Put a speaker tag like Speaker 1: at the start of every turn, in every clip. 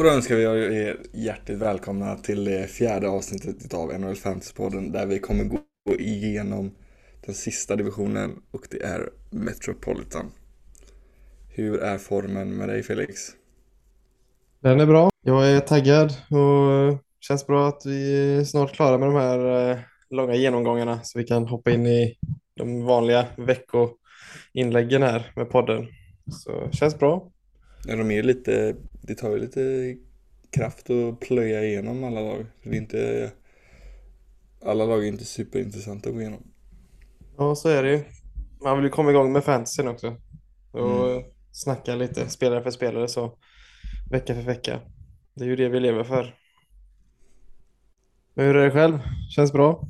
Speaker 1: Och då önskar vi er hjärtligt välkomna till det fjärde avsnittet av NHL Fantasy-podden där vi kommer gå igenom den sista divisionen och det är Metropolitan. Hur är formen med dig Felix?
Speaker 2: Den är bra. Jag är taggad och eh, känns bra att vi är snart klara med de här eh, långa genomgångarna så vi kan hoppa in i de vanliga veckoinläggen här med podden. Så känns bra.
Speaker 1: Ja, de är lite, det tar ju lite kraft att plöja igenom alla lag. Det är inte, alla lag är inte superintressanta att gå igenom.
Speaker 2: Ja, så är det ju. Man vill ju komma igång med fantasyn också. Och
Speaker 1: Mm.
Speaker 2: snacka lite spelare för spelare så vecka för vecka. Det är ju det vi lever för. Men hur är det själv? Känns bra?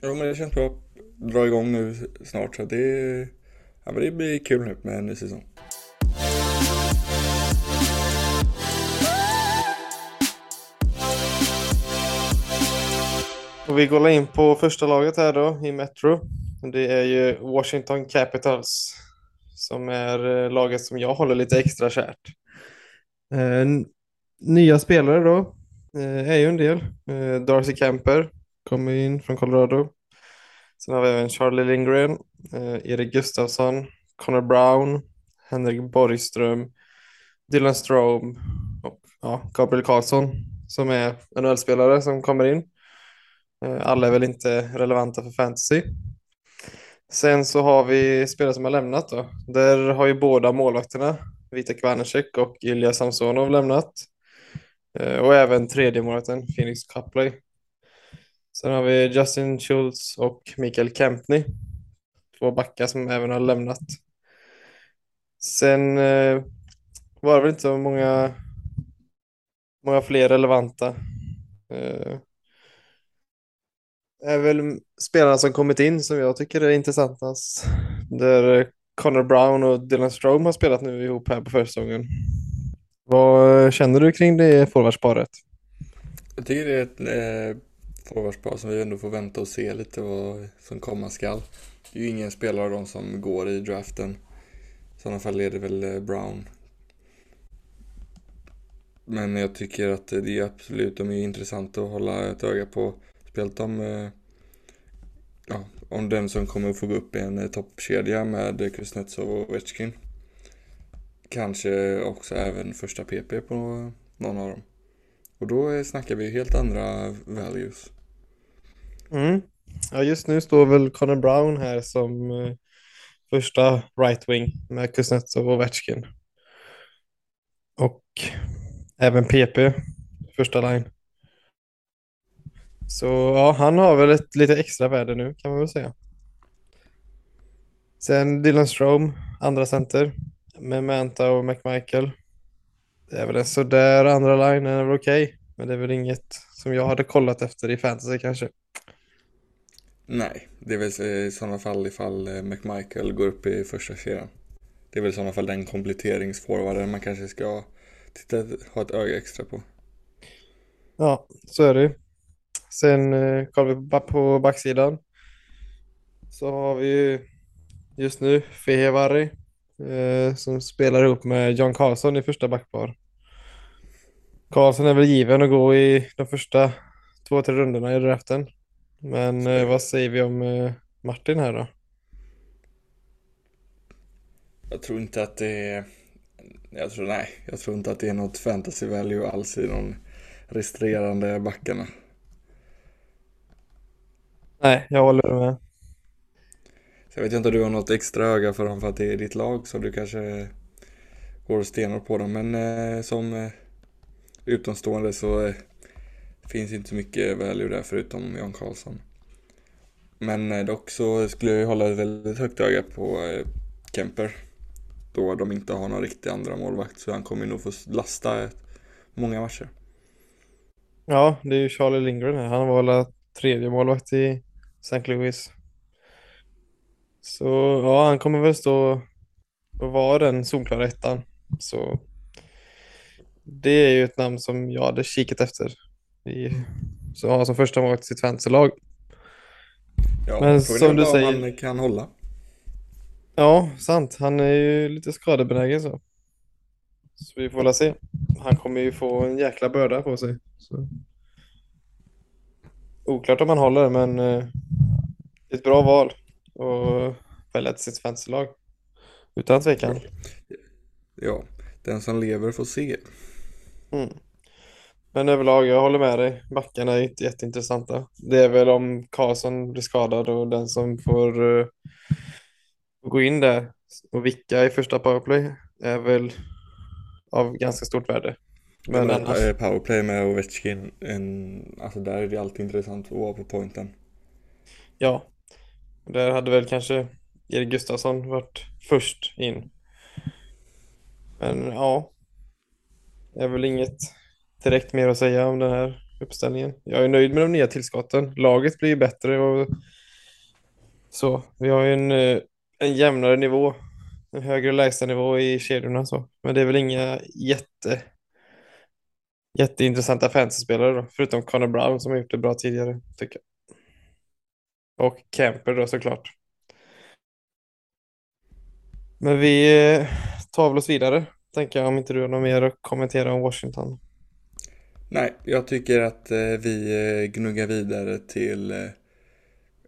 Speaker 1: Ja men det känns bra. Dra igång nu snart så det, ja, men det blir kul nu med en ny säsong.
Speaker 2: Och vi går in på första laget här då i Metro. Det är ju Washington Capitals som är eh, laget som jag håller lite extra kärt. Eh, nya spelare då eh, är ju en del. Darcy Kemper kommer in från Colorado. Sen har vi även Charlie Lindgren, Erik Gustafsson, Connor Brown, Henrik Borgström, Dylan Strome och ja, Gabriel Karlsson som är NHL-spelare som kommer in. Eh, alla är väl inte relevanta för fantasy. Sen så har vi spelare som har lämnat då. Där har ju båda målvakterna, Vitek Vanecek och Ilja Samsonov lämnat. Eh, och även tredje målvakten, Phoenix Cupley. Sen har vi Justin Schultz och Mikael Kempney. Två backar som även har lämnat. Sen eh, var det väl inte så många, många fler relevanta. Är väl spelarna som kommit in som jag tycker är intressantast. Där Connor Brown och Dylan Strome har spelat nu ihop här på försäsongen. Vad känner du kring det forwardsparet?
Speaker 1: Jag tycker det är ett eh, forwardspar som vi ändå får vänta och se lite vad som komma skall. Det är ju ingen spelare av dem som går i draften. I sådana fall är det väl eh, Brown. Men jag tycker att det är absolut, de är intressanta att hålla ett öga på. Speciellt om, eh, ja, om den som kommer att få gå upp i en eh, toppkedja med Kuznetsov och Ovechkin. Kanske också även första PP på någon av dem. Och då eh, snackar vi helt andra values.
Speaker 2: Mm. Ja, just nu står väl Connor Brown här som eh, första right wing med Kuznetsov och Ovechkin. Och även PP, första line. Så ja, han har väl ett lite extra värde nu kan man väl säga. Sen Dylan Strome, andra center med Manta och McMichael. Det är väl en sådär andra line, den är väl okej. Men det är väl inget som jag hade kollat efter i fantasy kanske.
Speaker 1: Nej, det är väl i sådana fall ifall eh, McMichael går upp i första kedjan. Det är väl i sådana fall den kompletteringsforwarden man kanske ska titta, ha ett öga extra på.
Speaker 2: Ja, så är det ju. Sen eh, kollar vi på ba- på backsidan. Så har vi ju just nu Fehevari eh, som spelar ihop med John Carlson i första backpar. Carlson är väl given att gå i de första två, tre rundorna i draften. Men eh, vad säger vi om eh, Martin här då?
Speaker 1: Jag tror inte att det är... Jag tror, nej, jag tror inte att det är något fantasy value alls i de resterande backarna.
Speaker 2: Nej, jag håller med.
Speaker 1: Så jag vet inte om du har något extra öga för dem för att det är ditt lag så du kanske går stenhårt på dem. Men eh, som eh, utomstående så eh, finns inte så mycket value där förutom Jan Karlsson. Men eh, dock så skulle jag hålla ett väldigt högt öga på eh, Kemper. Då de inte har någon riktig andra målvakt så han kommer nog få lasta ett, många matcher.
Speaker 2: Ja, det är ju Charlie Lindgren här. Han var väl tredje målvakt i St. Louis. Så ja, han kommer väl stå och vara den solklara ettan. Så det är ju ett namn som jag hade kikat efter. I, så ha som första målvakt i sitt fantasylag.
Speaker 1: Ja,
Speaker 2: Men som du säger-
Speaker 1: han kan hålla.
Speaker 2: Ja, sant. Han är ju lite skadebenägen så. Så vi får väl se. Han kommer ju få en jäkla börda på sig. Så. Oklart om han håller, men eh, ett bra val och välja till sitt fantasylag. Utan tvekan.
Speaker 1: Ja, den som lever får se.
Speaker 2: Mm. Men överlag, jag håller med dig. Backarna är inte jätteintressanta. Det är väl om Karlsson blir skadad och den som får uh, gå in där och vicka i första powerplay är väl av ganska stort värde.
Speaker 1: Men, men annars... Powerplay med Ovechkin, en, alltså där är det alltid intressant att vara på pointen.
Speaker 2: Ja, där hade väl kanske Erik Gustafsson varit först in. Men ja, det är väl inget direkt mer att säga om den här uppställningen. Jag är nöjd med de nya tillskotten. Laget blir ju bättre och så. Vi har en, eh, en jämnare nivå, en högre lägstanivå i kedjorna så. Men det är väl inga jätte jätteintressanta fantasyspelare då, förutom Connor Brown som har gjort det bra tidigare tycker jag. Och Kemper då såklart. Men vi eh, tar väl oss vidare, tänker jag, om inte du har något mer att kommentera om Washington.
Speaker 1: Nej, jag tycker att eh, vi eh, gnuggar vidare till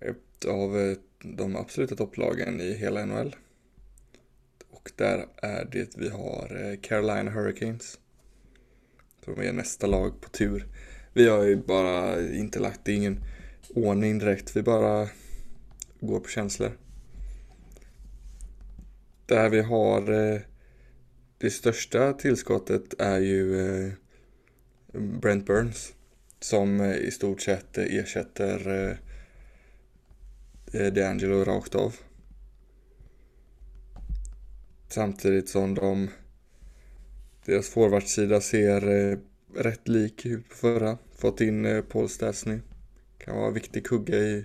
Speaker 1: ett av de absoluta topplagen i hela NHL. Och där är det vi har Carolina Hurricanes. Som är nästa lag på tur. Vi har ju bara inte lagt, det ingen ordning direkt. Vi bara går på känslor. Där vi har eh, det största tillskottet är ju eh, Brent Burns. Som eh, i stort sett ersätter eh, DeAngelo rakt av. Samtidigt som de deras forwardsida ser rätt lik ut på förra. Fått in Paul Stastny. Kan vara en viktig kugge i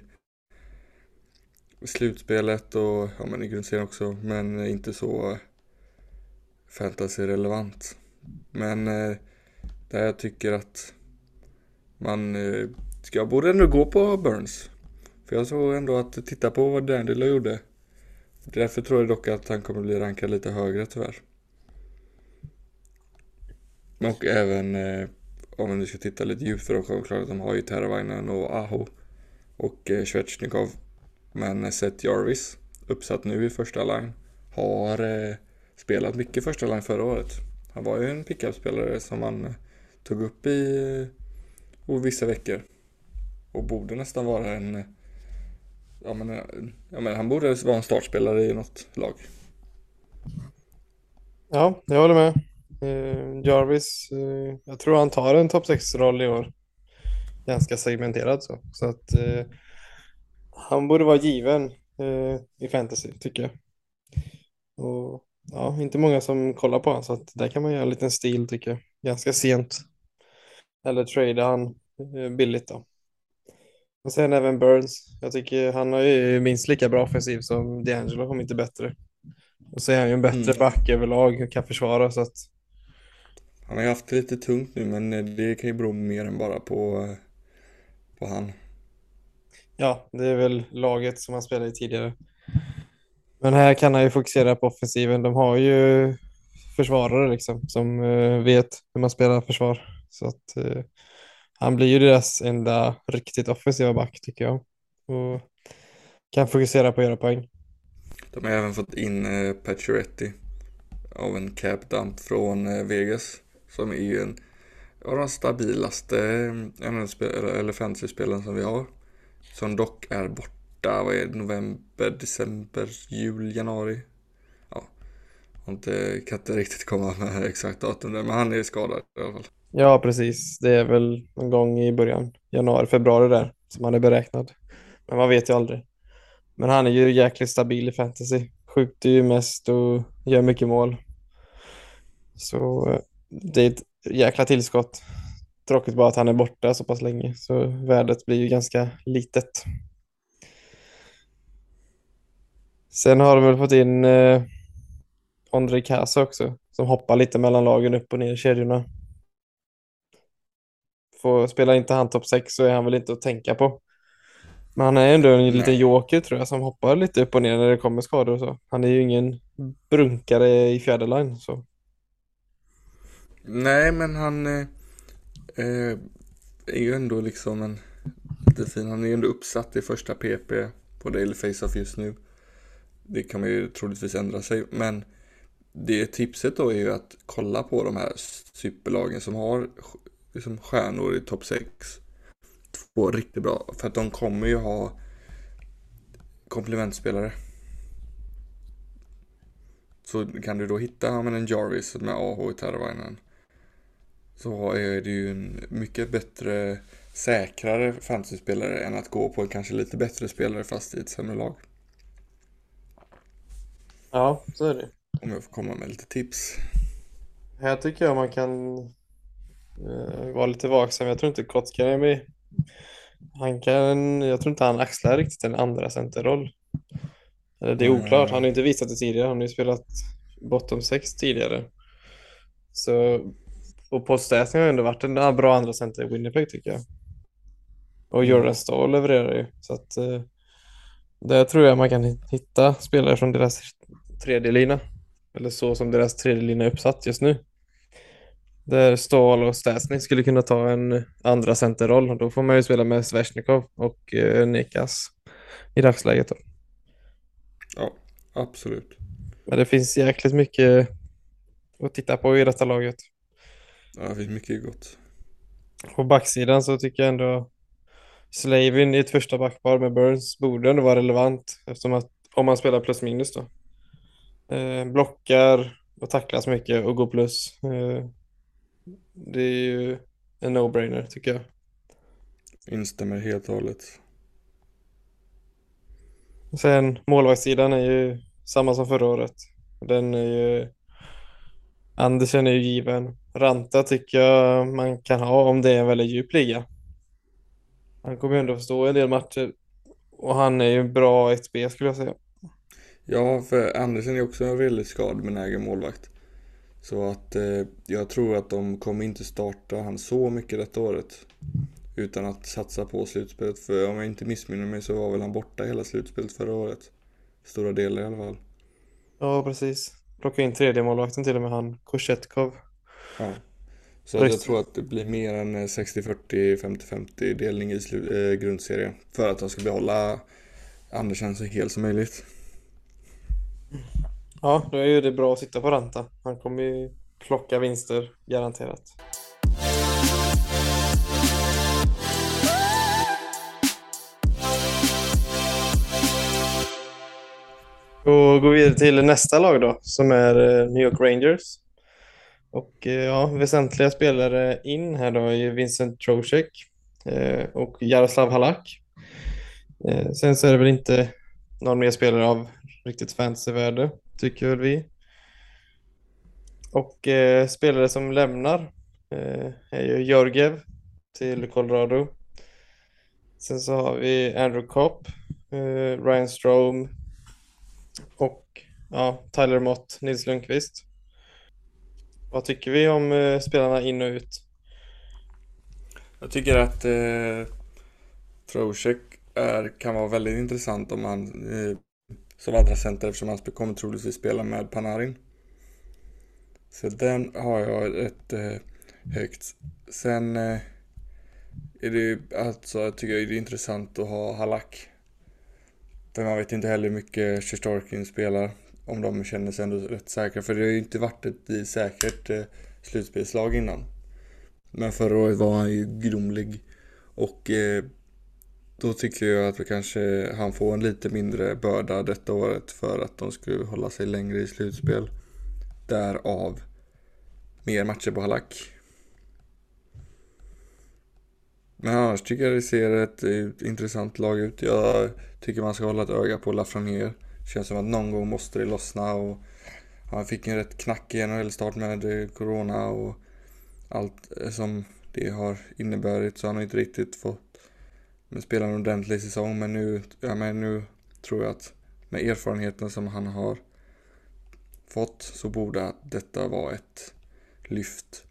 Speaker 1: slutspelet och ja, men i grundserien också. Men inte så fantasy-relevant. Men eh, där jag tycker att man eh, ska, borde ändå gå på Burns. För jag såg ändå att titta på vad Dandelo gjorde. Därför tror jag dock att han kommer bli rankad lite högre tyvärr. Och även eh, om man nu ska titta lite djupare och självklart de har ju Teravainen och Aho och eh, Svetjnikov. Men eh, Seth Jarvis, uppsatt nu i första line, har eh, spelat mycket första line förra året. Han var ju en pickup-spelare som man eh, tog upp i eh, vissa veckor. Och borde nästan vara en... Eh, ja men, eh, ja men han borde vara en startspelare i något lag.
Speaker 2: Ja, jag håller med. Uh, Jarvis, uh, jag tror han tar en topp 6-roll i år. Ganska segmenterad så. Så att uh, han borde vara given i fantasy tycker jag. Och ja, inte många som kollar på honom så att där kan man göra en liten stil tycker jag. Ganska sent. Eller trada han billigt då. Och sen även Burns. Jag tycker han har ju minst lika bra offensiv som D'Angelo, om inte bättre. Och så är han ju en bättre mm. back överlag och kan försvara så att
Speaker 1: han har ju haft lite tungt nu men det kan ju bero mer än bara på, på han.
Speaker 2: Ja, det är väl laget som han spelade i tidigare. Men här kan han ju fokusera på offensiven. De har ju försvarare liksom som uh, vet hur man spelar försvar. Så att han blir ju deras enda riktigt offensiva back tycker jag. Och kan fokusera på att göra poäng.
Speaker 1: De har även fått in uh, Pacioretty av en cap dump från Vegas. Som är ju en av de stabilaste eller fantasy-spelen som vi har. Som dock är borta, vad är det, november, december, jul, januari? Ja, jag inte, kan inte riktigt komma med exakt datum där, men han är skadad i alla fall.
Speaker 2: Ja, precis. Det är väl någon gång i början, januari, februari där, som han är beräknad. Men man vet ju aldrig. Men han är ju jäkligt stabil i fantasy. Skjuter ju mest och gör mycket mål. Så eh, det är ett jäkla tillskott. Tråkigt bara att han är borta så pass länge, så värdet blir ju ganska litet. Sen har de väl fått in eh, Andrei Kasa också, som hoppar lite mellan lagen upp och ner i kedjorna. Får, spelar inte han topp 6 så är han väl inte att tänka på. Men han är ändå en liten joker tror jag som hoppar lite upp och ner när det kommer skador och så. Han är ju ingen brunkare i fjärde line så.
Speaker 1: Nej, men han eh, eh, är ju ändå liksom en lite fin. Han är ju ändå uppsatt i första PP på Daily Face-Off just nu. Det kan man ju troligtvis ändra sig, men det tipset då är ju att kolla på de här superlagen som har liksom stjärnor i topp 6. Två riktigt bra, för att de kommer ju ha komplementspelare. Så kan du då hitta ja, men en Jarvis med AH i Terravainen. Så är det ju en mycket bättre, säkrare fantasyspelare än att gå på en kanske lite bättre spelare fast i ett sämre lag.
Speaker 2: Ja, så är det.
Speaker 1: Om jag får komma med lite tips.
Speaker 2: Här tycker jag man kan uh, vara lite vaksam. Jag tror inte Kotkaniemi han kan, jag tror inte han axlar riktigt en andra centerroll. Det är oklart, han har inte visat det tidigare. Han har ju spelat bottom 6 tidigare. Så och poststätning har ändå varit en bra andra center i Winnipeg tycker jag. Och mm. Jordan Stahl levererar ju. Så att uh, där tror jag man kan hitta spelare från deras tredje lina. Eller så som deras tredje lina är uppsatt just nu. Där Stahl och Stasny skulle kunna ta en andra centerroll. Då får man ju spela med Svesjnikov och eh, Nikas i dagsläget. Då.
Speaker 1: Ja, absolut.
Speaker 2: Men det finns jäkligt mycket att titta på i detta laget.
Speaker 1: Ja, det finns mycket gott.
Speaker 2: På backsidan så tycker jag ändå Slavin i ett första backpar med Burns borde ändå vara relevant eftersom att om man spelar plus minus då. Eh, blockar och tacklas mycket och går plus. Eh, det är ju en no-brainer tycker jag.
Speaker 1: Instämmer helt och hållet.
Speaker 2: Sen målvaktssidan är ju samma som förra året. Den är ju Andersen är ju given. Ranta tycker jag man kan ha om det är en väldigt djup liga. Han kommer ju ändå förstå en del matcher och han är ju bra 1B skulle jag säga.
Speaker 1: Ja, för Andersen är också en väldigt skadebenägen målvakt. Så att eh, jag tror att de kommer inte starta han så mycket detta året. Utan att satsa på slutspelet. För om jag inte missminner mig så var väl han borta hela slutspelet förra året. Stora delar i alla fall.
Speaker 2: Ja, precis. Plocka in tredje målvakten till och med han, Korsetkov.
Speaker 1: Ja. Så jag tror att det blir mer än 60-40, 50-50 delning i äh, grundserien. För att de ska behålla Andersen så hel som möjligt.
Speaker 2: Ja, då är det bra att sitta på Ranta. Han kommer ju plocka vinster, garanterat. Och gå vidare till nästa lag då, som är eh, New York Rangers. Och eh, ja, väsentliga spelare in här då är Vincent Trocek eh, och Jaroslav Halak. Eh, sen så är det väl inte någon mer spelare av riktigt fantasyvärde, tycker väl vi. Och eh, spelare som lämnar eh, är ju Jörgev till Colorado. Sen så har vi Andrew Kopp, eh, Ryan Strome och ja, Tyler Mott, Nils Lundqvist. Vad tycker vi om eh, spelarna in och ut?
Speaker 1: Jag tycker att eh, Trocek är, kan vara väldigt intressant om han eh, som andra center eftersom han kommer troligtvis spela med Panarin. Så den har jag rätt eh, högt. Sen eh, är det alltså jag tycker det är intressant att ha Halak. För man vet inte heller hur mycket Sjostorkin spelar. Om de känner sig ändå rätt säkra. För det har ju inte varit ett eh, säkert eh, slutspelslag innan. Men förra året var han ju grumlig. Och eh, då tycker jag att vi kanske han får en lite mindre börda detta året för att de skulle hålla sig längre i slutspel. Därav mer matcher på Halak. Men annars tycker jag det ser ett, eh, intressant lag ut. Jag tycker man ska hålla ett öga på Lafreniere. Känns som att någon gång måste det lossna och han fick en rätt knackig NHL-start med Corona och allt som det har inneburit så han har inte riktigt fått spela en ordentlig säsong. Men nu, ja, men nu tror jag att med erfarenheten som han har fått så borde detta vara ett lyft.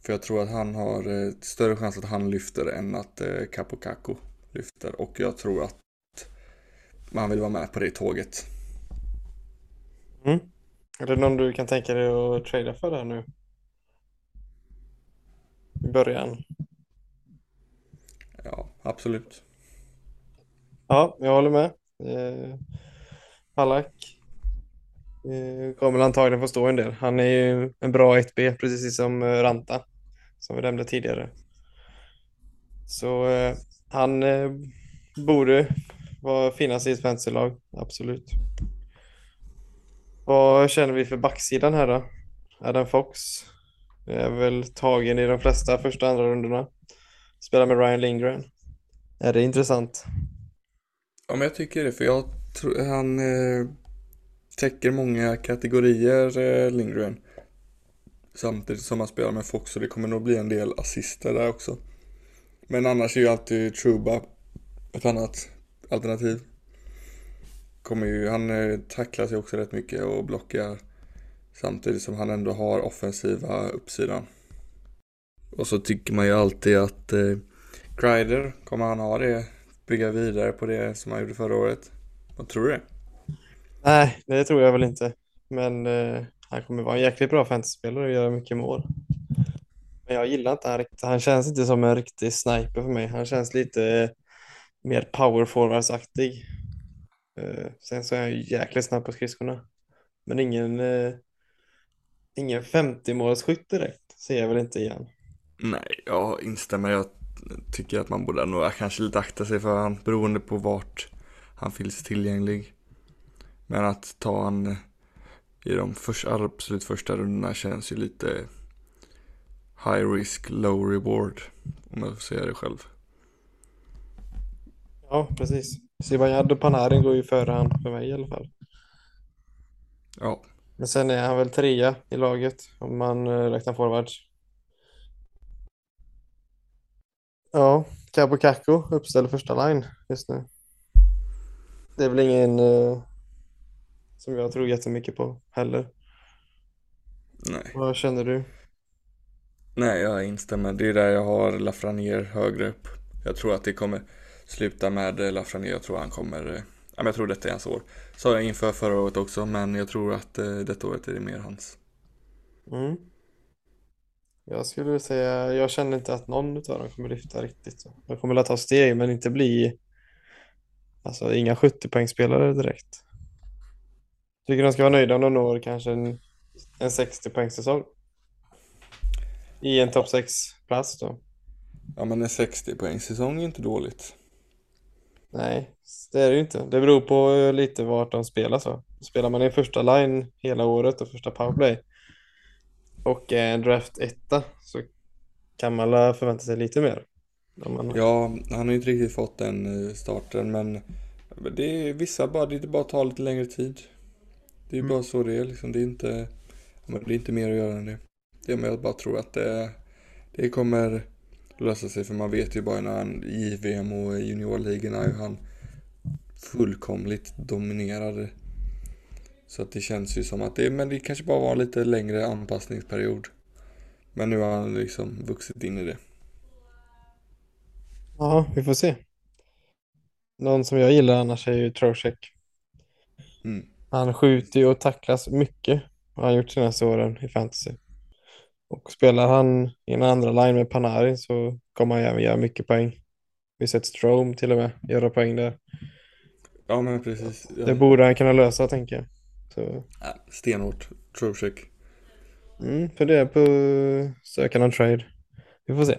Speaker 1: För jag tror att han har eh, större chans att han lyfter än att eh, Capocaco lyfter. Och jag tror att man vill vara med på det tåget.
Speaker 2: Mm. Är det någon du kan tänka dig att trada för där nu? i början.
Speaker 1: Ja, absolut.
Speaker 2: Ja, jag håller med. Eh, Halak eh, kommer antagligen få stå en del. Han är ju en bra 1B, precis som eh, Ranta, som vi nämnde tidigare. Så eh, han eh, borde var finnas i ett fantasylag, absolut. Vad känner vi för backsidan här då? Adam Fox är väl tagen i de flesta första och andra rundorna. Spelar med Ryan Lindgren. Är det intressant?
Speaker 1: Ja, men jag tycker det, för jag tror han eh, täcker många kategorier, eh, Lindgren. Samtidigt som han spelar med Fox, så det kommer nog bli en del assister där också. Men annars är ju alltid Truba ett annat alternativ. Kommer ju, han eh, tacklar sig också rätt mycket och blockar samtidigt som han ändå har offensiva uppsidan. Och så tycker man ju alltid att eh, Crider, kommer han ha det? Bygga vidare på det som han gjorde förra året? Vad tror du?
Speaker 2: Nej, det tror jag väl inte. Men eh, han kommer vara en jäkligt bra fantasyspelare och göra mycket mål. Men jag gillar inte han riktigt. Han känns inte som en riktig sniper för mig. Han känns lite eh, mer power forwards-aktig. Eh, sen så är han ju jäkligt snabb på skridskorna. Men ingen, eh, ingen 50-målsskytt direkt ser jag väl inte igen.
Speaker 1: Nej, jag instämmer. Jag tycker att man borde nog kanske lite akta sig för han beroende på vart han finns tillgänglig. Men att ta han eh, i de första, absolut första rundorna känns ju lite high risk, low reward. Om jag får säga det själv.
Speaker 2: Ja, precis. Zibanejad och Panarin går ju före han för mig i alla fall.
Speaker 1: Ja,
Speaker 2: Men sen är han väl trea i laget om man eh, räknar forwards. Ja, Cabo Caco uppställer första line just nu. Det är väl ingen eh, som jag tror jättemycket på heller.
Speaker 1: nej.
Speaker 2: Vad känner du?
Speaker 1: Nej, jag instämmer. Det är där jag har Lafreniere högre upp. Jag tror att det kommer sluta med eh, Lafreniere. Jag tror han kommer... eh, Ja, jag tror detta är hans år. Sa jag inför förra året också, men jag tror att eh, detta året är det mer hans.
Speaker 2: Mm. Jag skulle säga, jag känner inte att någon av dem kommer lyfta riktigt. De kommer att ta steg men inte bli, alltså inga 70-poängsspelare direkt. Tycker de ska vara nöjda om de når kanske en, en 60-poängssäsong. I en topp 6-plats då.
Speaker 1: Ja, men en 60 poäng säsong är inte dåligt.
Speaker 2: Nej, det är det ju inte. Det beror på eh, lite vart de spelar så. Spelar man i första line hela året och första powerplay och är en draft etta så kan man förvänta sig lite mer. Man...
Speaker 1: Ja, han har ju inte riktigt fått den eh, starten, men det är vissa bara, det är bara tar lite längre tid. Det är
Speaker 2: Mm.
Speaker 1: bara så det är liksom. Det är inte, det är inte mer att göra än det. Det är, men jag bara tror att det, det kommer lösa sig, för man vet ju bara när han i VM och juniorligorna ju han fullkomligt dominerade. Så att det känns ju som att det, men det kanske bara var en lite längre anpassningsperiod. Men nu har han liksom vuxit in i det.
Speaker 2: Ja, vi får se. Någon som jag gillar annars är ju Trocheck.
Speaker 1: Mm.
Speaker 2: Han skjuter ju och tacklas mycket. Har han gjort senaste åren i fantasy. Och spelar han i en andra line med Panarin så kommer han även göra mycket poäng. Vi har sett Strome till och med göra poäng där.
Speaker 1: Ja men precis. Ja.
Speaker 2: Det borde han kunna lösa tänker jag. Så,
Speaker 1: Ja, stenhårt. Trocheck.
Speaker 2: mm, för det är på sökan av trade. Vi får se.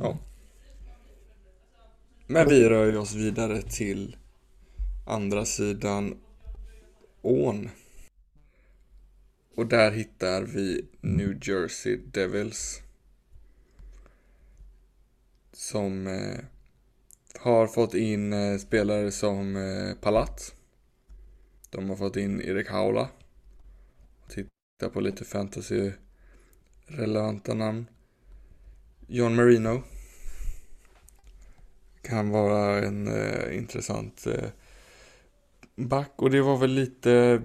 Speaker 1: Ja. Men vi rör oss vidare till andra sidan ån. Och där hittar vi New Jersey Devils. Som eh, har fått in eh, spelare som eh, Palat. De har fått in Erik Haula. Titta på lite fantasy relevanta namn. John Marino. Kan vara en eh, intressant eh, back. Och det var väl lite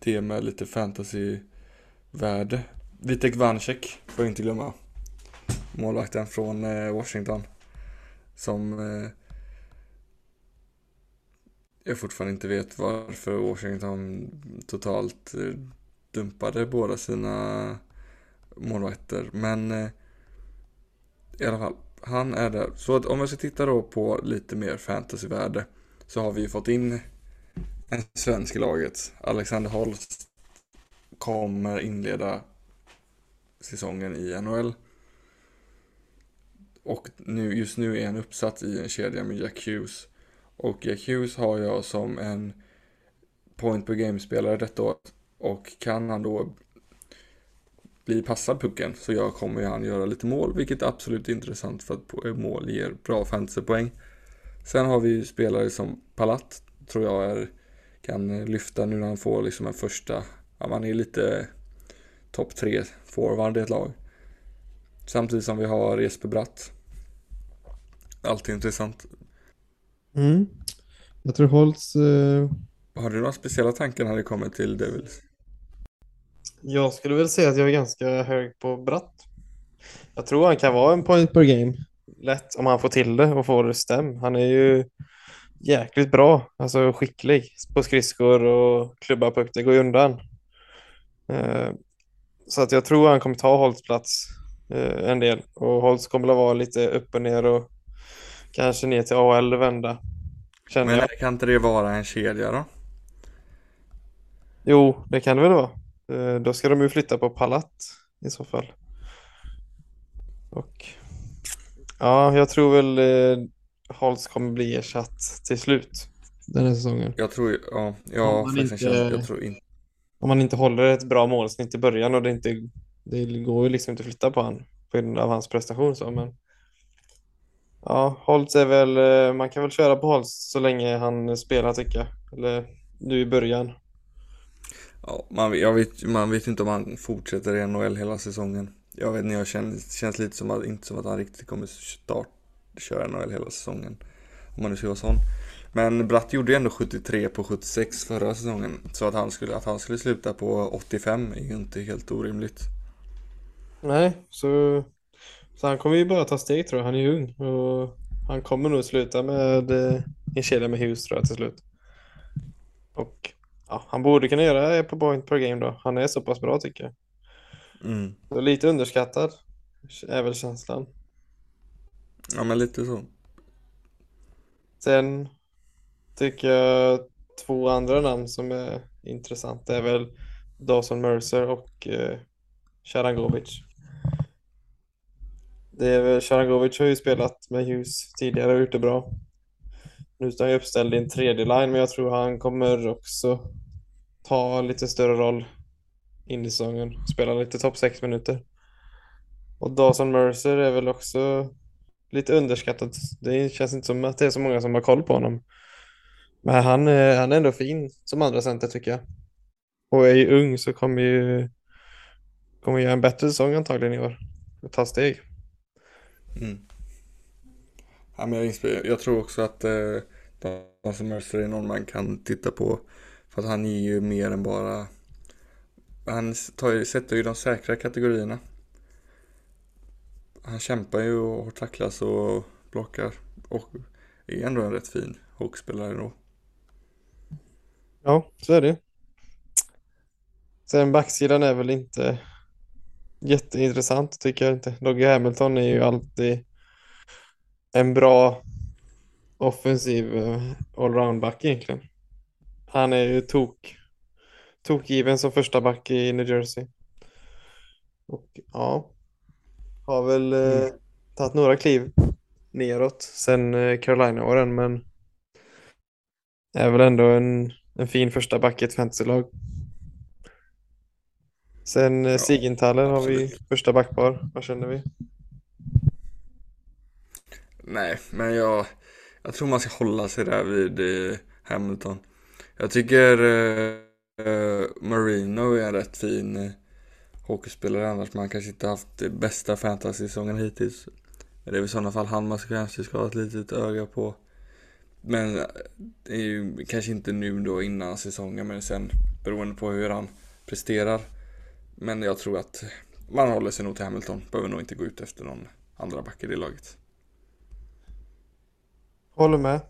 Speaker 1: det med lite fantasy-värde. Vitek Vanecek får jag inte glömma. Målvakten från eh, Washington. Som eh, jag fortfarande inte vet varför Washington totalt eh, dumpade båda sina målvakter. Men eh, i alla fall, han är där. Så att om jag ska titta då på lite mer fantasyvärde så har vi ju fått in en svensk i laget. Alexander Holst kommer inleda säsongen i NHL. Och nu, just nu är han uppsatt i en kedja med Jack Hughes. Och Jack Hughes har jag som en point per game-spelare detta år. Och kan han då bli passad pucken så jag kommer han göra lite mål, vilket är absolut intressant för att eh, mål ger bra fantasypoäng. Sen har vi ju spelare som Palat, tror jag är, kan lyfta nu när han får liksom en första, ja man är lite topp tre forward i ett lag. Samtidigt som vi har Jesper Bratt. Alltid intressant.
Speaker 2: Mm. Jag tror Holtz... Eh...
Speaker 1: Har du några speciella tankar när det kommer till Devils?
Speaker 2: Jag skulle väl säga att jag är ganska hög på Bratt. Jag tror han kan vara en point per game. Lätt om han får till det och får det stäm. Han är ju jäkligt bra, alltså skicklig på skridskor och klubba puck. Det går ju undan. Eh, så att jag tror han kommer ta Holtz plats eh, en del och Holtz kommer att vara lite upp och ner och kanske ner till AL vända.
Speaker 1: Men jag. kan inte det vara en kedja då?
Speaker 2: Jo, det kan det väl vara. Eh, då ska de ju flytta på Palat i så fall. Och ja, jag tror väl Holtz kommer bli ersatt till slut den här säsongen.
Speaker 1: Jag tror, ja, jag, inte, jag tror inte.
Speaker 2: Om man inte håller ett bra målsnitt i början och det inte, det går ju liksom inte att flytta på han på grund av hans prestation så, men ja, Holtz är väl, eh, man kan väl köra på Holtz så länge han spelar tycker jag, eller nu i början.
Speaker 1: Ja, man, jag vet, man vet inte om han fortsätter i NHL hela säsongen. Jag vet inte, jag känns, känns lite som att, inte som att han riktigt kommer start, köra NHL hela säsongen. Om man nu ska vara sån. Men Bratt gjorde ju ändå 73 på 76 förra säsongen. Så att han skulle, att han skulle sluta på 85 är ju inte helt orimligt.
Speaker 2: Nej, så, så han kommer ju bara ta steg tror jag. Han är ju ung och han kommer nog sluta med eh, en kedja med hus tror jag till slut. Och ja, han borde kunna göra det på point per game då. Han är så pass bra tycker jag.
Speaker 1: Mm.
Speaker 2: Så lite underskattad är väl känslan.
Speaker 1: Ja, men lite så.
Speaker 2: Sen tycker jag två andra namn som är intressanta är väl Dawson Mercer och eh, Sharangovic. Det är väl, Sharangovic har ju spelat med Hughes tidigare och gjort det bra. Nu står han uppställd i en tredje line, men jag tror han kommer också ta lite större roll in i säsongen. Spela lite topp 6 minuter. Och Dawson Mercer är väl också lite underskattad. Det känns inte som att det är så många som har koll på honom. Men han, är, han är ändå fin som andra center tycker jag. Och är ju ung så kommer ju kommer göra en bättre säsong antagligen i år. Och ta steg.
Speaker 1: Mm. Ja, men jag, jag tror också att eh, Dawson Mercer är någon man kan titta på. För att han är ju mer än bara... Han tar, sätter ju de säkra kategorierna. Han kämpar ju och har tacklas och blockar. Och är ändå en rätt fin hockeyspelare då.
Speaker 2: Ja, så är det. Sen backsidan är väl inte jätteintressant tycker jag inte. Dogge Hamilton är ju alltid en bra offensiv eh, allroundback egentligen. Han är ju tok, tokgiven som första back i New Jersey. Och ja, har väl eh, mm. tagit några kliv neråt sen eh, Carolina-åren, men är väl ändå en, en fin första back i ett fantasylag. Sen eh, ja, Sigenthaler har vi första backpar. Vad känner vi?
Speaker 1: Nej, men jag, jag tror man ska hålla sig där vid eh, Hamilton. Jag tycker eh, Marino är en rätt fin eh, hockeyspelare annars. Man kanske inte haft det bästa fantasy-säsongen hittills. Men det är väl i sådana fall han man kanske ska ha ett litet öga på. Men eh, det är ju kanske inte nu då innan säsongen men sen beroende på hur han presterar. Men jag tror att man håller sig nog till Hamilton. Behöver nog inte gå ut efter någon andra back i det laget.
Speaker 2: Håller med.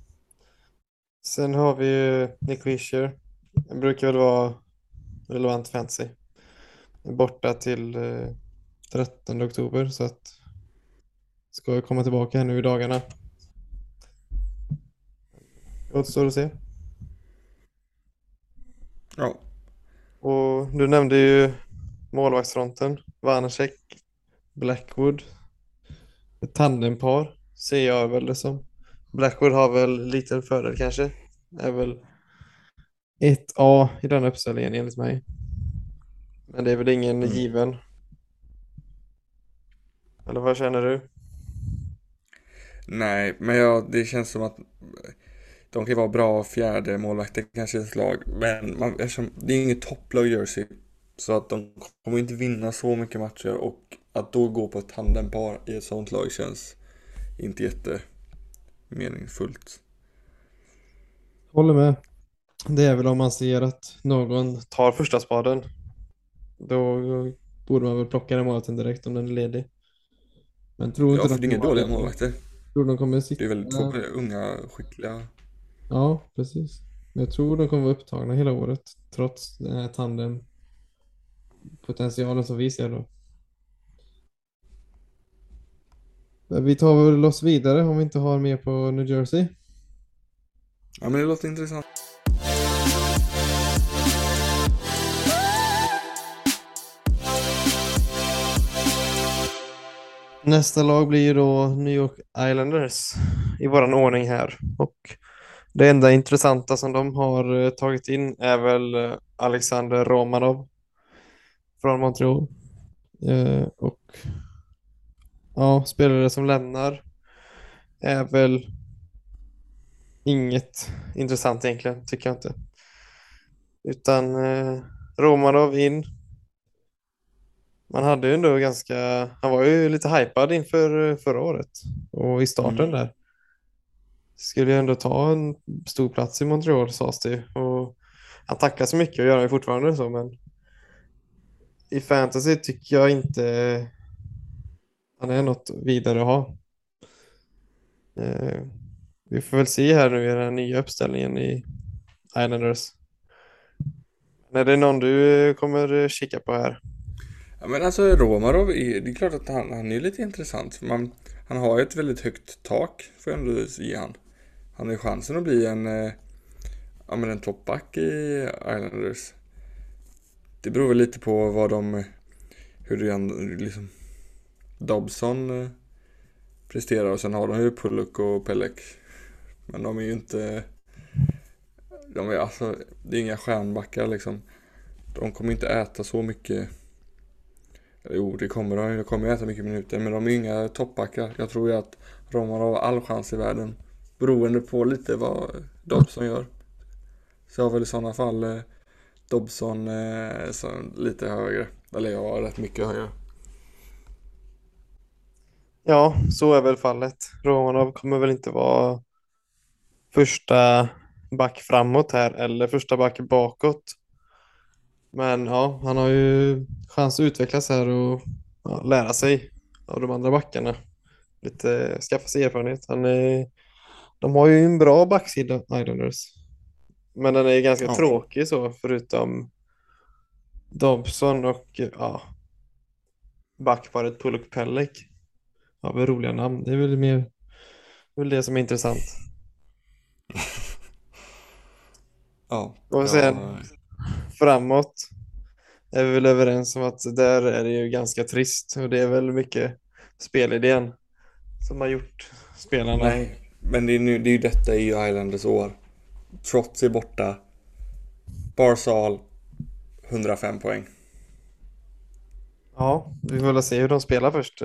Speaker 2: Sen har vi ju Nick Fisher. Han brukar väl vara relevant fantasy. Borta till 13 eh, oktober så att ska ju komma tillbaka här nu i dagarna. Det återstår att se.
Speaker 1: Ja.
Speaker 2: Och du nämnde ju målvaktsfronten. Vanecek, Blackwood. Ett tandempar ser jag väl det som. Blackwood har väl lite fördel kanske. Är väl ett A i den uppställningen enligt mig. Men det är väl ingen
Speaker 1: Mm.
Speaker 2: given. Eller vad känner du?
Speaker 1: Nej, men ja, det känns som att de kan vara bra fjärde målvakter kanske i ett lag. Men man, eftersom det är inget topplag Jersey. Så att de kommer inte vinna så mycket matcher och att då gå på ett tandempar i ett sånt lag känns inte jätte meningsfullt.
Speaker 2: Håller med. Det är väl om man ser att någon tar första spaden. Då borde man väl plocka den målvakten direkt om den är ledig. Men tror inte
Speaker 1: Ja, för det är inga dåliga målvakter.
Speaker 2: Tror de kommer sitta...
Speaker 1: Det är väl två unga, skickliga.
Speaker 2: Ja, precis. Men jag tror de kommer vara upptagna hela året trots den här tandem potentialen som vi ser då. Men vi tar väl oss vidare om vi inte har mer på New Jersey.
Speaker 1: Ja, men det låter intressant.
Speaker 2: Nästa lag blir då New York Islanders i våran ordning här. Och det enda intressanta som de har eh, tagit in är väl eh, Alexander Romanov från Montreal. Eh, och ja, spelare som lämnar är väl inget intressant egentligen, tycker jag inte. Utan eh, Romanov in. Man hade ju ändå ganska, han var ju lite hypad inför eh, förra året och i starten
Speaker 1: Mm.
Speaker 2: där. Skulle ju ändå ta en stor plats i Montreal sades det ju. och han tackar så mycket och gör ju fortfarande så men i fantasy tycker jag inte han är något vidare att ha. Eh, vi får väl se här nu i den här nya uppställningen i Islanders. Men är det någon du eh, kommer kika på här?
Speaker 1: Ja, men alltså Romarov, är, det är klart att han, han är lite intressant. Man, han har ju ett väldigt högt tak, får jag ändå ge han. Han har ju chansen att bli en, eh, ja men en toppback i Islanders. Det beror väl lite på vad de, hur det liksom Dobson eh, presterar och sen har de ju Pulluk och Pellek. Men de är ju inte, de är alltså, det är inga stjärnbackar liksom. De kommer inte äta så mycket Jo, det kommer de. De kommer äta mycket minuter, men de är inga toppbackar. Jag tror ju att Roman har all chans i världen. Beroende på lite vad Dobson gör. Så jag har väl i sådana fall eh, Dobson eh, lite högre. Eller jag har rätt mycket högre.
Speaker 2: Ja, så är väl fallet. Romanov kommer väl inte vara första back framåt här eller första back bakåt. Men ja, han har ju chans att utvecklas här och ja, lära sig av de andra backarna. Lite skaffa sig erfarenhet. Han är, de har ju en bra backsida, Islanders. Men den är ju ganska
Speaker 1: Ja.
Speaker 2: tråkig så, förutom Dobson och ja, backparet Pulluk Pellik. Ja, väl roliga namn. Det är väl mer det är väl det som är intressant.
Speaker 1: Ja.
Speaker 2: Och sen-
Speaker 1: ja,
Speaker 2: Framåt är vi väl överens om att där är det ju ganska trist och det är väl mycket spelidén som har gjort spelarna.
Speaker 1: Nej, men det är, nu, det är ju detta i Islanders år. Trots är borta. Barsal 105 poäng.
Speaker 2: Ja, vi får väl se hur de spelar först.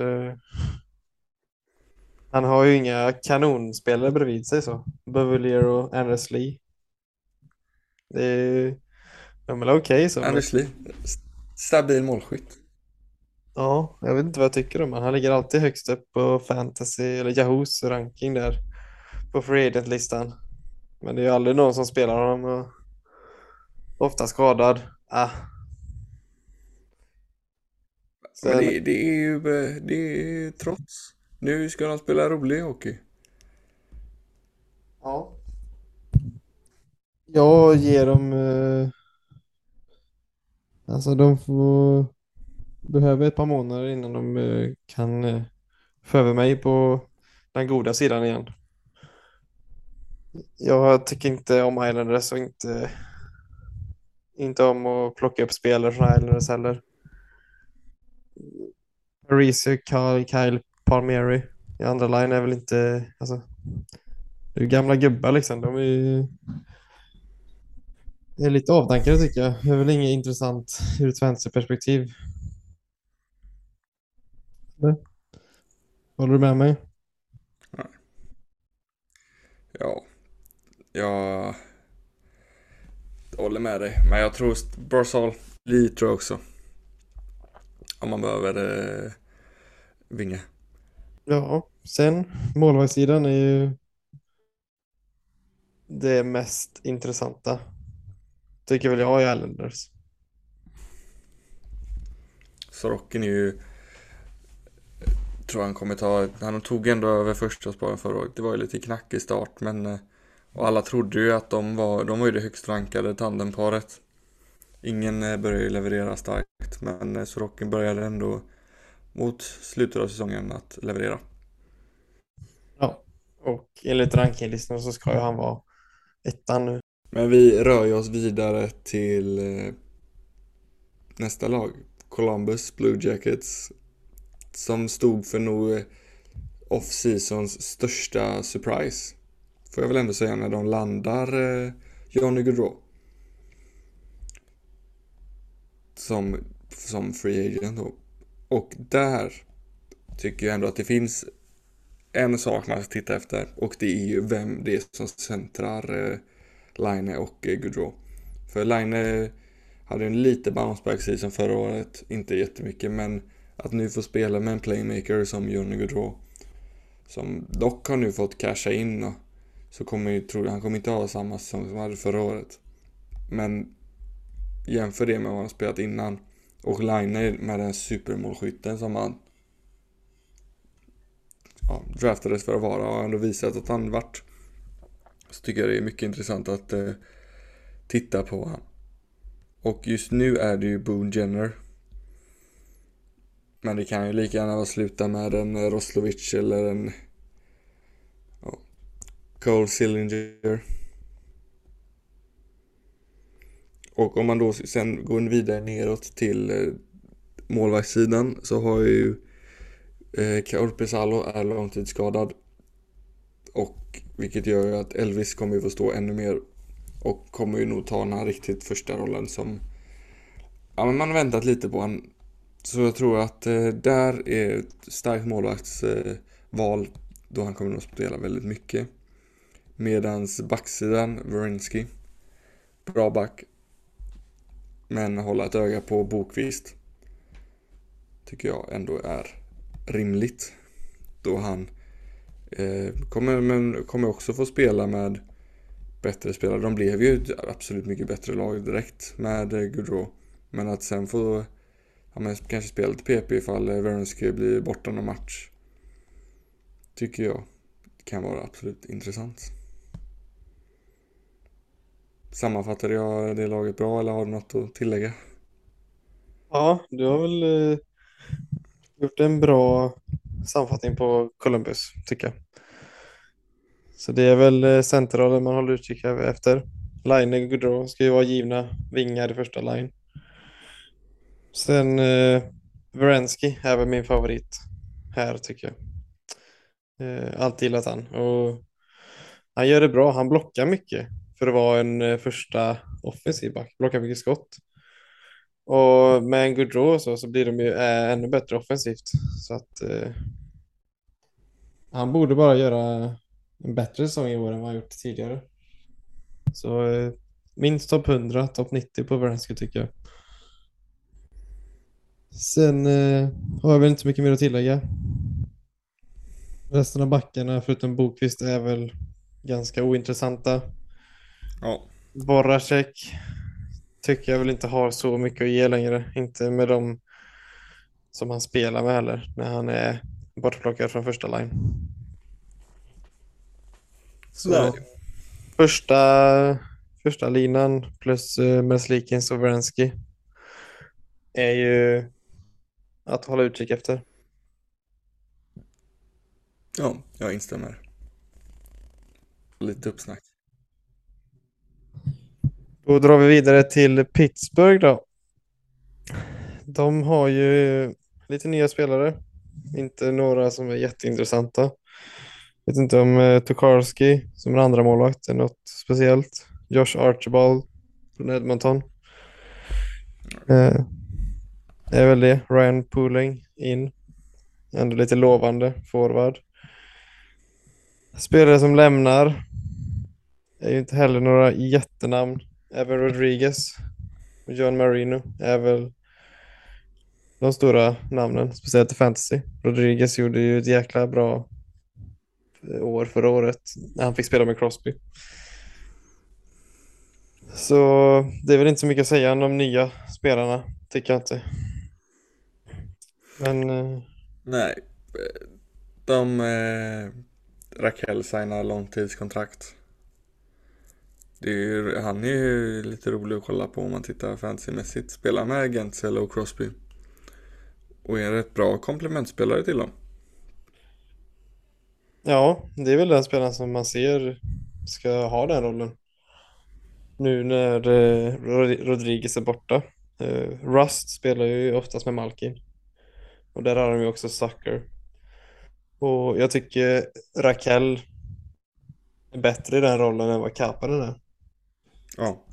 Speaker 2: Han har ju inga kanonspelare bredvid sig så. Bevelier och Anders Lee. Det är är väl okej så. men-
Speaker 1: Anders Lee, st- stabil målskytt.
Speaker 2: Ja, jag vet inte vad jag tycker om honom. Han ligger alltid högst upp på fantasy eller Yahoos ranking där på free agent-listan. Men det är ju aldrig någon som spelar honom och ofta skadad. Ah.
Speaker 1: Men
Speaker 2: Sen,
Speaker 1: det, det är ju eh, det är trots. Nu ska de spela rolig hockey.
Speaker 2: ja. Jag ger dem... Alltså de får... Behöver ett par månader innan de eh, kan eh, få över mig på den goda sidan igen. Jag tycker inte om Islanders och inte, inte om att plocka upp spelare från Islanders heller. Parisi, Kyle, Kyle Palmieri i andra line är väl inte, alltså, det är ju gamla gubbar liksom. De är ju det är lite avdankade tycker jag. Det är väl inget intressant ur ett vänsterperspektiv. Eller? Håller du med mig?
Speaker 1: Ja, jag håller med dig. Men jag tror Barzal, Lee tror jag också. Om man behöver eh, vinga.
Speaker 2: Ja, sen målvaktssidan är ju det mest intressanta. Tycker väl jag i Islanders.
Speaker 1: Sorokin är ju tror han kommer ta, han tog ändå över första sparen förra året. Det var ju lite knackig start men eh, och alla trodde ju att de var, de var ju det högst rankade tandemparet. Ingen eh, började ju leverera starkt men eh, Sorokin började ändå mot slutet av säsongen att leverera.
Speaker 2: Ja, och enligt rankinglistan så ska ju han vara ettan nu.
Speaker 1: Men vi rör ju oss vidare till eh, nästa lag. Columbus Blue Jackets som stod för nog eh, off-seasons största surprise. Får jag väl ändå säga när de landar eh, Johnny Gaudreau. Som, som free agent då. Och där tycker jag ändå att det finns en sak man ska titta efter och det är ju vem det är som centrar eh, Line och eh, Gaudreau. För Line hade en lite bounceback season förra året, inte jättemycket men att nu få spela med en playmaker som Johnny Gaudreau som dock har nu fått casha in och så kommer ju, tror jag, han kommer inte ha samma säsong som han hade förra året. Men jämför det med vad han spelat innan och Line med den supermålskytten som han ja, draftades för att vara och ändå visat att han varit. Så tycker jag det är mycket intressant att eh, titta på han. Och just nu är det ju Boone Jenner men det kan ju lika gärna sluta med en eh, Roslovic eller en ja, Cole Sillinger. Och om man då sen går vidare neråt till eh, målvaktssidan så har ju eh, Kaurpesalo är långtidsskadad. Och vilket gör ju att Elvis kommer ju få stå ännu mer och kommer ju nog ta den här riktigt första rollen som Ja men man har väntat lite på honom så jag tror att eh, där är ett starkt målvaktsval eh, då han kommer att spela väldigt mycket. Medans backsidan, Wierenski, bra back. Men hålla ett öga på Bokvist tycker jag ändå är rimligt. Då han Eh, kommer, men kommer också få spela med bättre spelare. De blev ju ett absolut mycket bättre lag direkt med eh, Gaudreau. Men att sen få ja, men kanske spela lite PP ifall eh, Veronsky blir borta någon match. Tycker jag kan vara absolut intressant. Sammanfattade jag det laget bra eller har du något att tillägga?
Speaker 2: Ja, du har väl eh, gjort en bra sammanfattning på Columbus, tycker jag. Så det är väl centralen centerrollen man håller utkik efter. Line och Gaudreau ska ju vara givna vingar i första line. Sen eh, Verensky är väl min favorit här tycker jag. Eh, alltid gillat han. Och han gör det bra. Han blockar mycket för att vara en eh, första offensiv back. Blockar mycket skott. Och med en Gaudreau så, så blir de ju eh, ännu bättre offensivt. Så att eh, han borde bara göra en bättre säsong i år än vad han gjort tidigare. Så eh, minst topp 100, topp 90 på Verensky tycker jag. Sen eh, har jag väl inte så mycket mer att tillägga. Resten av backarna förutom Bokvist är väl ganska ointressanta.
Speaker 1: Ja.
Speaker 2: Borracek tycker jag väl inte har så mycket att ge längre. Inte med dem som han spelar med heller när han är bortplockad från första line. Så första, första linan plus uh, Merslikins och Vrensky är ju att hålla utkik efter.
Speaker 1: Ja, jag instämmer. Lite uppsnack.
Speaker 2: Då drar vi vidare till Pittsburgh då. De har ju lite nya spelare. Inte några som är jätteintressanta. Vet inte om eh, Tokarski som är andra målvakt är något speciellt. Josh Archibald från Edmonton. Eh, det är väl det. Ryan Pooling in. Ändå lite lovande forward. Spelare som lämnar är ju inte heller några jättenamn. Även Rodriguez och John Marino är väl de stora namnen, speciellt i fantasy. Rodriguez gjorde ju ett jäkla bra år förra året när han fick spela med Crosby. Så det är väl inte så mycket att säga om de nya spelarna, tycker jag inte. Men eh,
Speaker 1: Nej, de... Eh, Raquel signar långtidskontrakt. Det är ju, han är ju lite rolig att kolla på om man tittar fantasymässigt. Spelar med Gentzel och Crosby. Och är en rätt bra komplementspelare till dem
Speaker 2: ja, det är väl den spelaren som man ser ska ha den rollen. Nu när eh, Rod- Rodriguez är borta. Eh, Rust spelar ju oftast med Malkin. Och där har de ju också Sucker. Och jag tycker Raquel är bättre i den rollen än vad Kapanen är.
Speaker 1: Ja,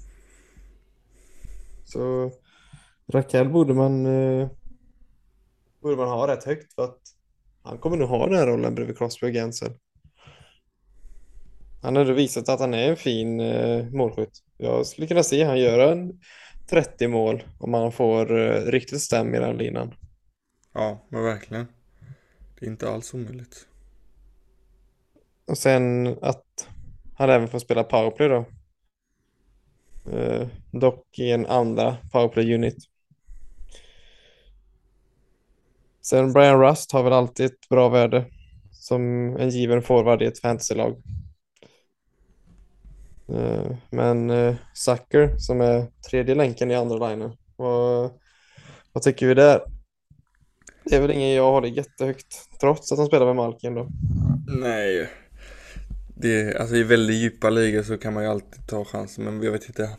Speaker 2: Så Raquel borde man, eh, borde man ha rätt högt för att han kommer nog ha den här rollen bredvid Crosby och Gensel. Han har visat att han är en fin eh, målskytt. Jag skulle kunna se han göra en 30 mål om han får eh, riktigt stäm i den linan.
Speaker 1: ja, men verkligen. Det är inte alls omöjligt.
Speaker 2: Och sen att han även får spela powerplay då. Eh, dock i en andra powerplay unit. Sen Brian Rust har väl alltid ett bra värde som en given forward i ett fantasylag. Eh, men eh, Zucker, Sucker som är tredje länken i andra linjen. Vad, vad tycker vi där? Det är väl ingen jag håller jättehögt trots att han spelar med Malkin då.
Speaker 1: Nej. Det, alltså i väldigt djupa ligor så kan man ju alltid ta chansen men jag vet inte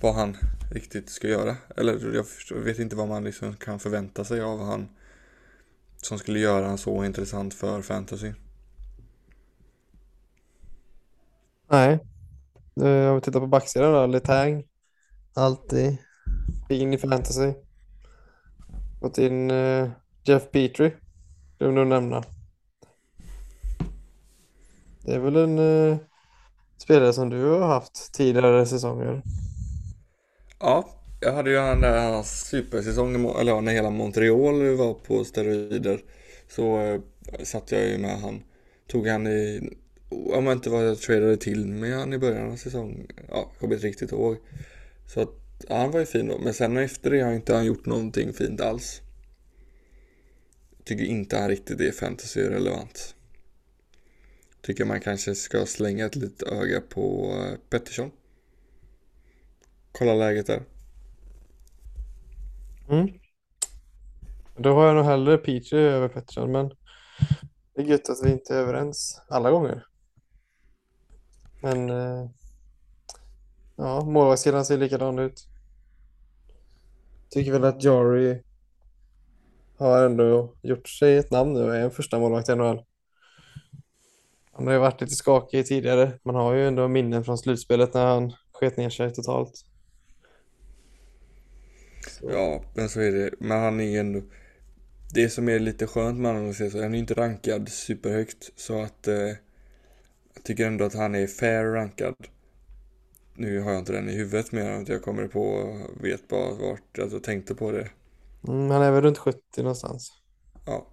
Speaker 1: vad han riktigt ska göra. Eller jag förstår, vet inte vad man liksom kan förvänta sig av han som skulle göra han så intressant för fantasy.
Speaker 2: Nej. Om vi tittar på backsidan då, Letang. Alltid fin i fantasy. Fått in eh, Jeff Petrie. Glömde att nämna. Det är väl en eh, spelare som du har haft tidigare säsonger.
Speaker 1: Ja, jag hade ju den där hans supersäsong, eller ja, när hela Montreal var på steroider. Så eh, satt jag ju med han. Tog han i, om jag inte vad jag tradade till med han i början av säsongen. Ja, jag kommer inte riktigt ihåg. Så att, ja, han var ju fin då. Men sen efter det har inte han gjort någonting fint alls. Tycker inte han riktigt är fantasy-relevant. Tycker man kanske ska slänga ett litet öga på eh, Pettersson. Kolla läget där.
Speaker 2: Mm. Då har jag nog hellre Peachy över Pettersson, men det är gött att vi inte är överens alla gånger. Men eh, ja, målvaktssidan ser likadan ut. Tycker väl att Jari har ändå gjort sig ett namn nu och är en första målvakt i NHL. Han har ju varit lite skakig tidigare. Man har ju ändå minnen från slutspelet när han sket ner sig totalt.
Speaker 1: Ja, men så är det. Men han är ändå... Det som är lite skönt med honom att se så, han är inte rankad superhögt. Så att... Eh, jag tycker ändå att han är fair rankad. Nu har jag inte den i huvudet mer än att jag kommer på, vet bara vart jag tänkte på det.
Speaker 2: mm, han är väl runt 70 någonstans.
Speaker 1: Ja,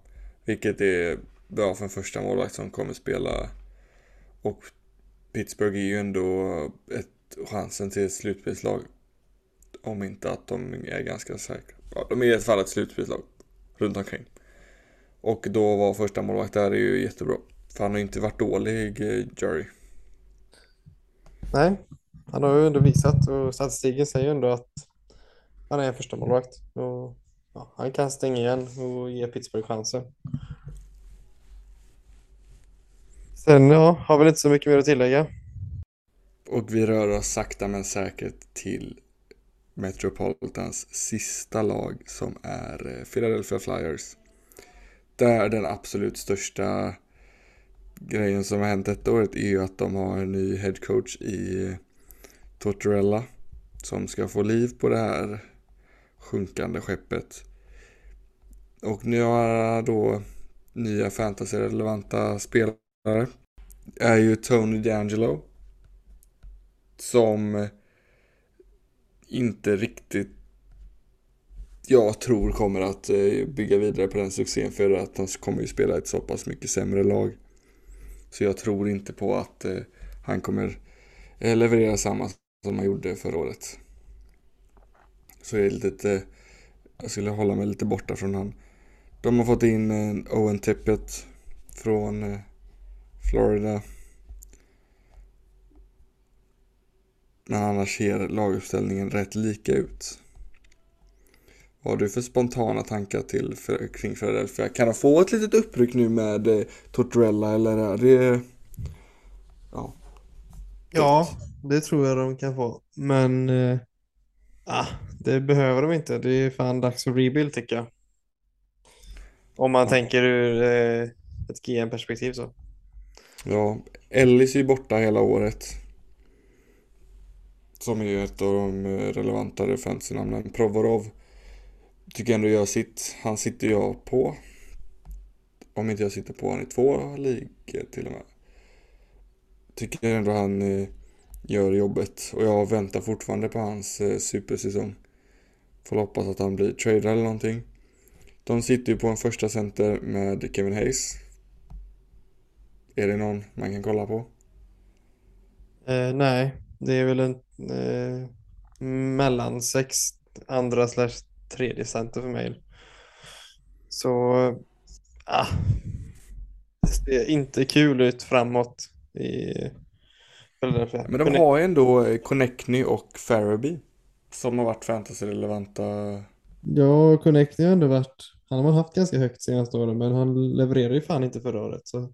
Speaker 1: vilket är bra för en första målvakt som kommer spela. Och Pittsburgh är ju ändå ett, chansen till ett slutspelslag. Om inte att de är ganska säkra. Ja, de är i alla fall ett slutspelslag runt omkring. Och då var första målvakt där är ju jättebra. För han har ju inte varit dålig, eh, Jerry.
Speaker 2: Nej, han har ju ändå visat och statistiken säger ju ändå att han är första målvakt och ja, han kan stänga igen och ge Pittsburgh chansen. Sen ja, har väl inte så mycket mer att tillägga.
Speaker 1: Och vi rör oss sakta men säkert till Metropolitans sista lag som är eh, Philadelphia Flyers. Där den absolut största grejen som har hänt detta året är ju att de har en ny headcoach i eh, Tortorella som ska få liv på det här sjunkande skeppet. Och nu har då nya fantasy-relevanta spelare är ju Tony D'Angelo som eh, inte riktigt jag tror kommer att eh, bygga vidare på den succén för att han kommer ju spela ett så pass mycket sämre lag. Så jag tror inte på att eh, han kommer eh, leverera samma som han gjorde förra året. Så jag är lite, jag skulle hålla mig lite borta från han. De har fått in Owen Tippett från Florida. Men annars ser laguppställningen rätt lika ut. Vad har du för spontana tankar till för, kring Philadelphia? Kan de få ett litet uppryck nu med eh, Tortorella eller är det...
Speaker 2: Ja. Ja, det tror jag de kan få. Men... Eh, ah, det behöver de inte. Det är fan dags för rebuild tycker jag. Om man ja. tänker ur eh, ett GM-perspektiv så.
Speaker 1: Ja, Ellis är ju borta hela året. Som är ett av de eh, relevantare fantasynamnen. Provorov tycker ändå gör sitt. Han sitter jag på. Om inte jag sitter på han i två ligor till och med. Tycker ändå han eh, gör jobbet. Och jag väntar fortfarande på hans eh, supersäsong. Får hoppas att han blir trader eller någonting. De sitter ju på en första center med Kevin Hayes. Är det någon man kan kolla på?
Speaker 2: Eh, nej, det är väl en eh, mellan sex andra slash tredje center för mig. Så, ah, det ser inte kul ut framåt i
Speaker 1: Philadelphia. Men de har ju ändå eh, Connectny och Faraby som har varit fantasy-relevanta.
Speaker 2: Ja, Connectny har ändå varit, han har man haft ganska högt senaste åren men han levererade ju fan inte förra året. Så.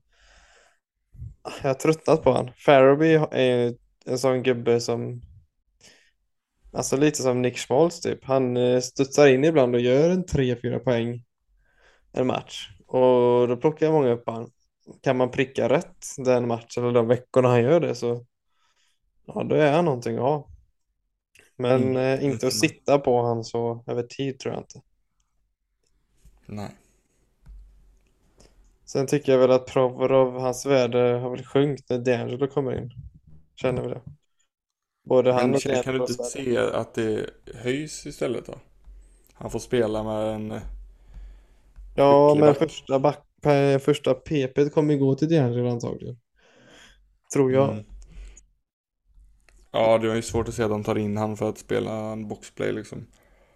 Speaker 2: Ah, jag har tröttnat på han. Faraby är en sån gubbe som Alltså lite som Nick Schmaltz typ. Han eh, studsar in ibland och gör en 3-4 poäng en match. Och då plockar jag många upp han. Kan man pricka rätt den matchen eller de veckorna han gör det så ja, då är han någonting att ha. Men mm. eh, inte att sitta på han så över tid tror jag inte.
Speaker 1: Nej.
Speaker 2: Sen tycker jag väl att Provorov, hans värde har väl sjunkit när D'Angelo kommer in. Känner vi det.
Speaker 1: Både han och kan, kan du inte se att det höjs istället då? Han får spela med en
Speaker 2: Ja, men första, back, första PP kommer gå till D'Angelo antagligen. Tror jag. Mm.
Speaker 1: Ja, det är ju svårt att se att de tar in han för att spela en boxplay liksom.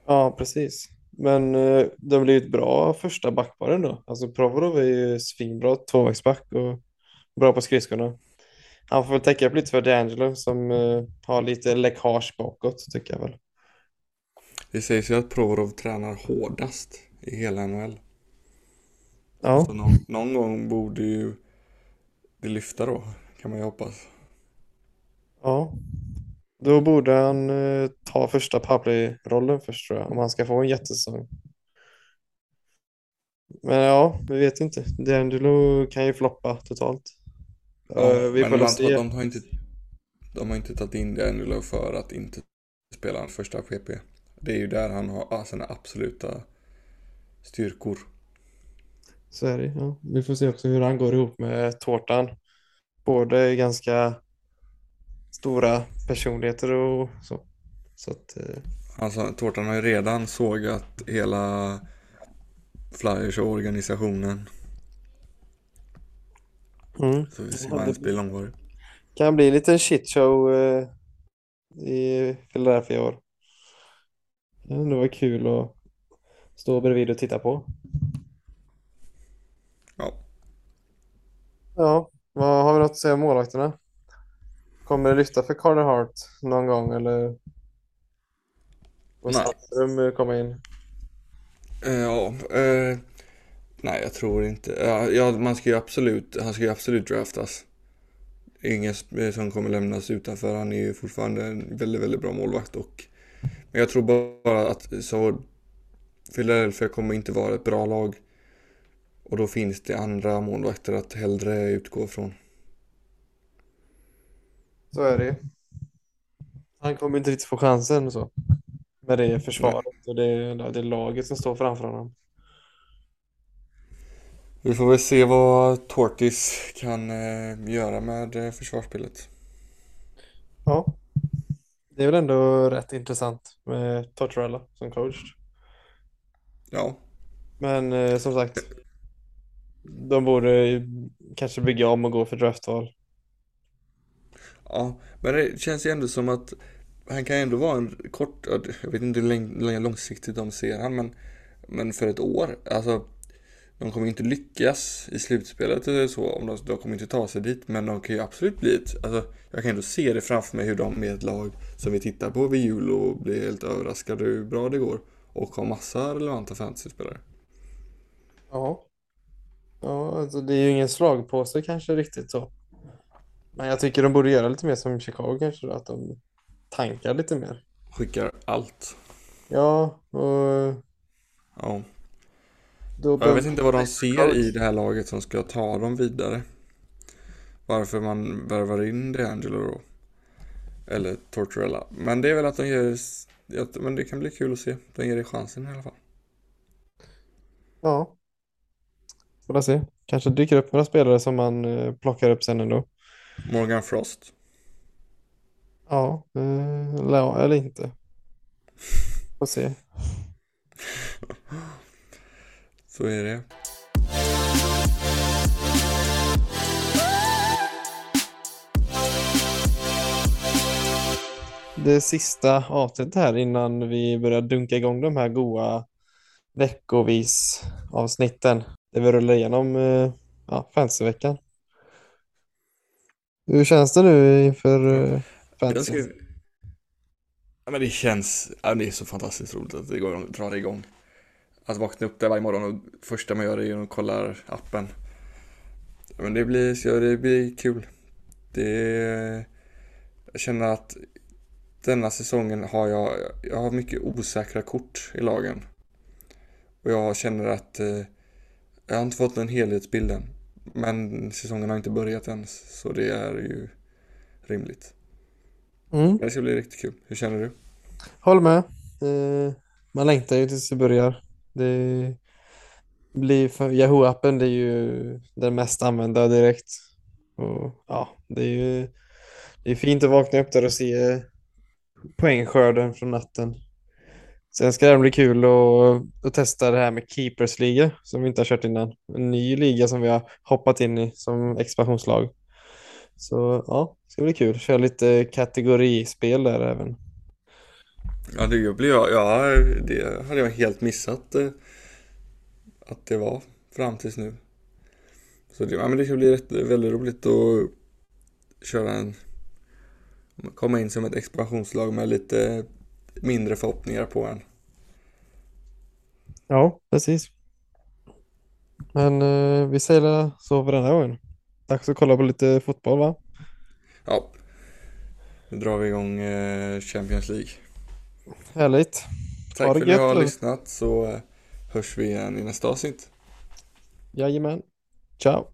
Speaker 2: Ja, precis. Men uh, det blir ett bra första backpar ändå. Alltså Provorov är ju svinbra tvåvägsback och bra på skridskorna. Han får väl täcka upp lite för D'Angelo som uh, har lite läckage bakåt tycker jag väl.
Speaker 1: Det sägs ju att Provorov tränar hårdast i hela NHL. Ja. Så någon, någon gång borde ju det lyfta då, kan man ju hoppas.
Speaker 2: Ja, då borde han uh, ta första powerplay-rollen först tror jag, om han ska få en jättesäsong. Men ja, vi vet inte. D'Angelo kan ju floppa totalt.
Speaker 1: Ja, vi får se. De har inte, de har inte tagit in D'Angelo för att inte spela hans första PP. Det är ju där han har sina absoluta styrkor.
Speaker 2: Så är det, ja. Vi får se också hur han går ihop med tårtan. Både ganska stora personligheter och så. så att, eh...
Speaker 1: Alltså, tårtan har ju redan sågat hela Flyers och organisationen. Mm. Så vi ser vad ens blir långvarig.
Speaker 2: Kan bli en liten shitshow eh, i Philadelphia i år. Det var kul att stå bredvid och titta på.
Speaker 1: Ja.
Speaker 2: Ja, vad har vi något att säga om målvakterna? Kommer det lyfta för Carter Hart någon gång eller? Och. Sandström komma in?
Speaker 1: Eh, ja, eh, Nej, jag tror inte. Ja, ja, man ska ju absolut, han ska ju absolut draftas. Ingen som kommer lämnas utanför. Han är ju fortfarande en väldigt, väldigt bra målvakt. Och, men jag tror bara att så Philadelphia kommer inte vara ett bra lag. Och då finns det andra målvakter att hellre utgå från.
Speaker 2: Så är det. Han kommer inte riktigt få chansen så. Med det försvaret och det, det laget som står framför honom.
Speaker 1: Vi får väl se vad Tortis kan eh, göra med eh, försvarsspelet.
Speaker 2: Ja. Det är väl ändå rätt intressant med Tortorella som coach.
Speaker 1: Ja,
Speaker 2: Men eh, som sagt. De borde kanske bygga om och gå för draftval.
Speaker 1: ja, men det känns ju ändå som att han kan ändå vara en kort, ja, jag vet inte hur lång- långsiktigt de ser han, men, men för ett år, alltså de kommer inte lyckas i slutspelet eller så, om de, de kommer inte ta sig dit, men de kan ju absolut bli ett, alltså jag kan ändå se det framför mig hur de är ett lag som vi tittar på vid jul och blir helt överraskade hur bra det går och har massa relevanta fantasyspelare.
Speaker 2: Ja. Ja, alltså det är ju ingen slagpåse kanske riktigt så. Men jag tycker de borde göra lite mer som Chicago kanske då, att de tankar lite mer.
Speaker 1: Skickar allt.
Speaker 2: Ja, och
Speaker 1: Ja.
Speaker 2: Då
Speaker 1: Ja, Jag vet inte vad de ser i det här laget som ska ta dem vidare. Varför man värvar in DeAngelo då. Eller Tortorella. Men det är väl att de ger, att- men det kan bli kul att se. De ger det chansen i alla fall.
Speaker 2: Ja. Får se. Kanske dyker upp några spelare som man eh, plockar upp sen ändå.
Speaker 1: Morgan Frost.
Speaker 2: Ja, eh, eller, eller inte. Får se.
Speaker 1: Så är det.
Speaker 2: Det sista avsnittet här innan vi börjar dunka igång de här goa veckovis avsnitten. Där vi rullar igenom eh, ja, fantasyveckan. Hur känns det nu inför eh,
Speaker 1: Jag
Speaker 2: fantasy?
Speaker 1: Ja, men det känns, ja, det är så fantastiskt roligt att det går, drar igång. Att vakna upp där varje morgon och första man gör är att kolla appen. Men det blir, så det blir kul. Det, jag känner att denna säsongen har jag, jag har mycket osäkra kort i lagen. Och jag känner att eh, jag har inte fått den helhetsbilden. Men säsongen har inte börjat ens, så det är ju rimligt.
Speaker 2: Mm,
Speaker 1: det ska bli riktigt kul. Hur känner du?
Speaker 2: håll med. Eh, man längtar ju tills det börjar. Det blir för Yahoo-appen, det är ju den mest använda direkt. Och ja, det är ju det är fint att vakna upp där och se poängskörden från natten. Sen ska det bli kul att, att testa det här med Keepers liga som vi inte har kört innan. En ny liga som vi har hoppat in i som expansionslag. Så ja, det ska bli kul. Köra lite kategorispel där även.
Speaker 1: Ja, det blir jag. Ja, det hade jag helt missat eh, att det var fram tills nu. Så det, ja, men det ska bli rätt, väldigt roligt att köra en komma in som ett expansionslag med lite mindre förhoppningar på en.
Speaker 2: Ja, precis. Men eh, vi säger så för denna gången. Dags att kolla på lite fotboll va?
Speaker 1: Ja, nu drar vi igång eh, Champions League.
Speaker 2: Härligt.
Speaker 1: Tack
Speaker 2: Ha
Speaker 1: för att ni har lyssnat så eh, hörs vi igen i nästa avsnitt.
Speaker 2: Jajamän. Ciao.